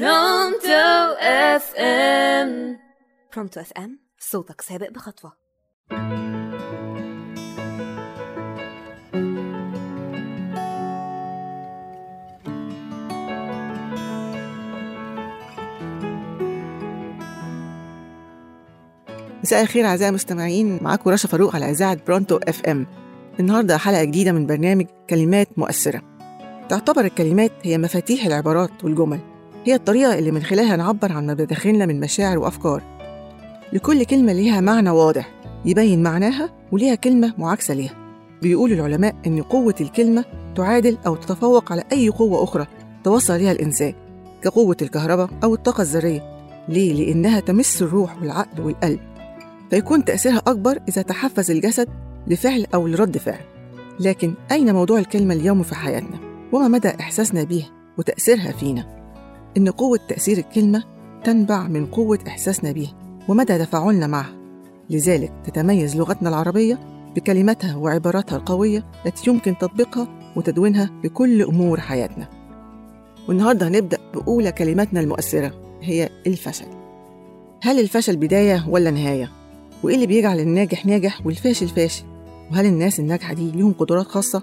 Pronto FM Pronto FM صوتك سابق بخطوة. مساء الخير أعزائي المستمعين معاكم رشا فاروق على إذاعة Pronto FM النهارده حلقة جديدة من برنامج كلمات مؤثرة. تعتبر الكلمات هي مفاتيح العبارات والجمل. هي الطريقة اللي من خلالها نعبر عن ما بداخلنا من مشاعر وأفكار. لكل كلمة ليها معنى واضح يبين معناها وليها كلمة معاكسة ليها. بيقول العلماء إن قوة الكلمة تعادل أو تتفوق على أي قوة أخرى توصل ليها الانسان كقوة الكهرباء أو الطاقة الذرية. ليه؟ لأنها تمس الروح والعقل والقلب. فيكون تأثيرها أكبر إذا تحفز الجسد لفعل أو لرد فعل. لكن أين موضوع الكلمة اليوم في حياتنا؟ وما مدى إحساسنا بيها وتأثيرها فينا؟ إن قوة تأثير الكلمة تنبع من قوة إحساسنا بيها ومدى تفاعلنا معها لذلك تتميز لغتنا العربية بكلماتها وعباراتها القوية التي يمكن تطبيقها وتدوينها لكل أمور حياتنا والنهاردة هنبدأ بأولى كلماتنا المؤثرة هي الفشل هل الفشل بداية ولا نهاية؟ وإيه اللي بيجعل الناجح ناجح والفاشل فاشل؟ وهل الناس الناجحة دي ليهم قدرات خاصة؟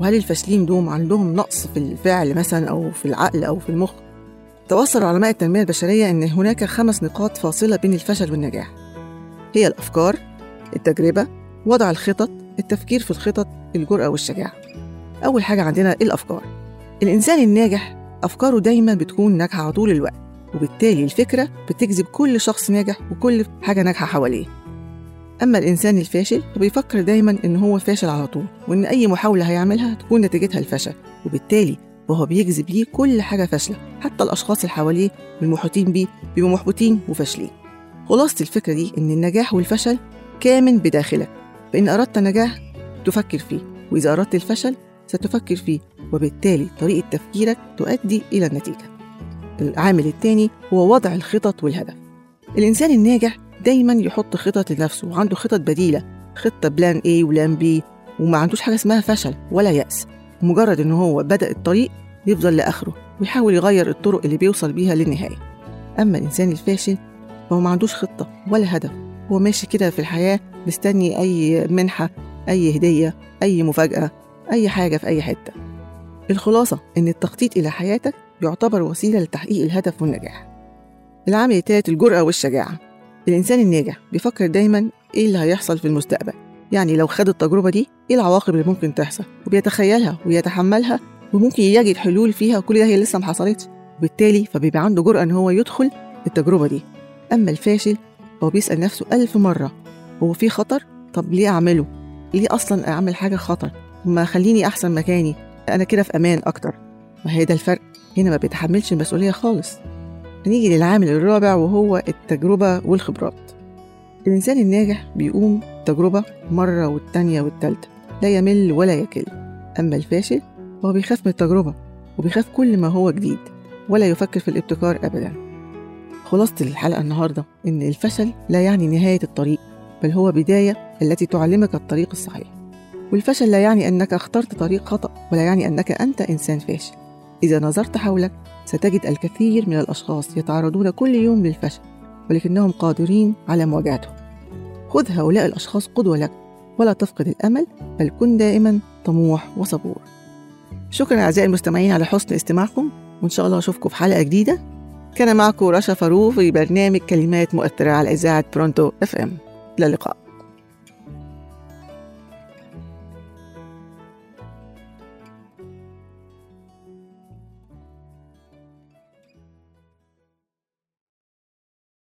وهل الفاشلين دوم عندهم نقص في الفعل مثلا أو في العقل أو في المخ؟ توصل علماء التنمية البشرية أن هناك خمس نقاط فاصلة بين الفشل والنجاح. هي الأفكار، التجربة، وضع الخطط، التفكير في الخطط، الجرأة والشجاعة. أول حاجة عندنا الأفكار. الإنسان الناجح أفكاره دايما بتكون ناجحة طول الوقت وبالتالي الفكرة بتجذب كل شخص ناجح وكل حاجة ناجحة حواليه. أما الإنسان الفاشل فبيفكر دايما إن هو فاشل على طول وإن أي محاولة هيعملها تكون نتيجتها الفشل وبالتالي وهو بيجذب ليه كل حاجة فاشلة. حتى الأشخاص اللي حواليه والمحيطين بيه بيبقوا محبطين وفاشلين. خلاصة الفكرة دي إن النجاح والفشل كامن بداخلك. فإن أردت النجاح تفكر فيه وإذا أردت الفشل ستفكر فيه وبالتالي طريقة تفكيرك تؤدي إلى النتيجة. العامل الثاني هو وضع الخطط والهدف. الإنسان الناجح دايما يحط خطط لنفسه وعنده خطط بديلة خطة بلان A ولان B وما عندوش حاجة اسمها فشل ولا يأس. مجرد إن هو بدأ الطريق يفضل لآخره ويحاول يغير الطرق اللي بيوصل بيها للنهاية. أما الإنسان الفاشل فهو ما عندوش خطة ولا هدف. هو ماشي كده في الحياة مستني أي منحة أي هدية أي مفاجأة أي حاجة في أي حتة. الخلاصة إن التخطيط إلى حياتك يعتبر وسيلة لتحقيق الهدف والنجاح. العامل الثالث الجرأة والشجاعة. الإنسان الناجح بيفكر دايما إيه اللي هيحصل في المستقبل؟ يعني لو خد التجربة دي إيه العواقب اللي ممكن تحصل؟ وبيتخيلها ويتحملها وممكن يجد حلول فيها وكل ده هي لسه ما حصلتش. وبالتالي فبيبقى عنده جرأة إن هو يدخل التجربة دي. أما الفاشل هو بيسأل نفسه ألف مرة هو في خطر؟ طب ليه أعمله؟ ليه أصلا أعمل حاجة خطر؟ ما خليني أحسن مكاني أنا كده في أمان أكتر. ما هي ده الفرق. هنا ما بيتحملش المسؤولية خالص. هنيجي للعامل الرابع وهو التجربة والخبرات. الإنسان الناجح بيقوم تجربة مرة والتانية والتالتة. لا يمل ولا يكل. أما الفاشل هو بيخاف من التجربة وبيخاف كل ما هو جديد ولا يفكر في الابتكار أبدا. خلاصة الحلقة النهاردة إن الفشل لا يعني نهاية الطريق بل هو بداية التي تعلمك الطريق الصحيح. والفشل لا يعني أنك اخترت طريق خطأ ولا يعني أنك أنت إنسان فاشل. إذا نظرت حولك ستجد الكثير من الأشخاص يتعرضون كل يوم للفشل ولكنهم قادرين على مواجهته خذ هؤلاء الأشخاص قدوة لك ولا تفقد الأمل بل كن دائما طموح وصبور. شكرا أعزائي المستمعين على حسن استماعكم وإن شاء الله أشوفكم في حلقة جديدة. كان معكم رشا فاروق في برنامج كلمات مؤثرة على إذاعة برونتو إف إم. إلى اللقاء.